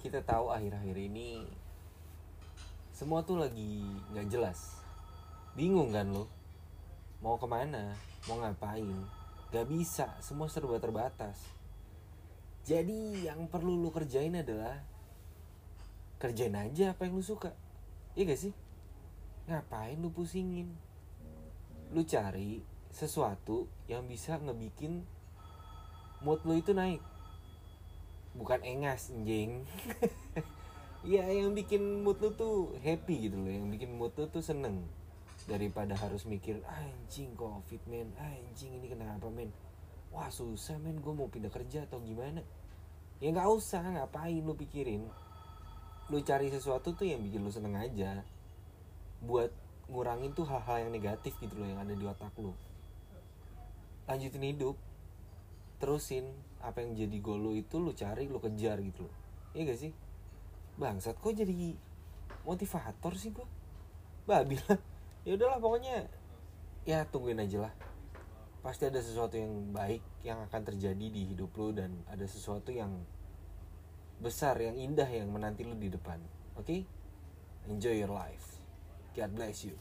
kita tahu akhir-akhir ini semua tuh lagi nggak jelas. Bingung kan lo? Mau ke mana? Mau ngapain? Gak bisa semua serba terbatas. Jadi yang perlu lo kerjain adalah kerjain aja apa yang lo suka. Iya gak sih? Ngapain lu pusingin? Lu cari sesuatu yang bisa ngebikin mood lu itu naik bukan engas anjing. Iya yang bikin mood lu tuh happy gitu loh Yang bikin mood lu tuh seneng. Daripada harus mikir Anjing covid men. Anjing ini kenapa men? Wah susah men. Gue mau pindah kerja atau gimana? Ya nggak usah. Ngapain lu pikirin? Lu cari sesuatu tuh yang bikin lu seneng aja. Buat ngurangin tuh hal-hal yang negatif gitu loh Yang ada di otak lu. Lanjutin hidup Terusin Apa yang jadi goal lu itu lu cari lu kejar gitu loh. Iya gak sih? Bangsat kok jadi motivator sih gua? Babi lah. Ya udahlah pokoknya ya tungguin aja lah. Pasti ada sesuatu yang baik yang akan terjadi di hidup lu dan ada sesuatu yang besar yang indah yang menanti lu di depan. Oke? Okay? enjoy your life. God bless you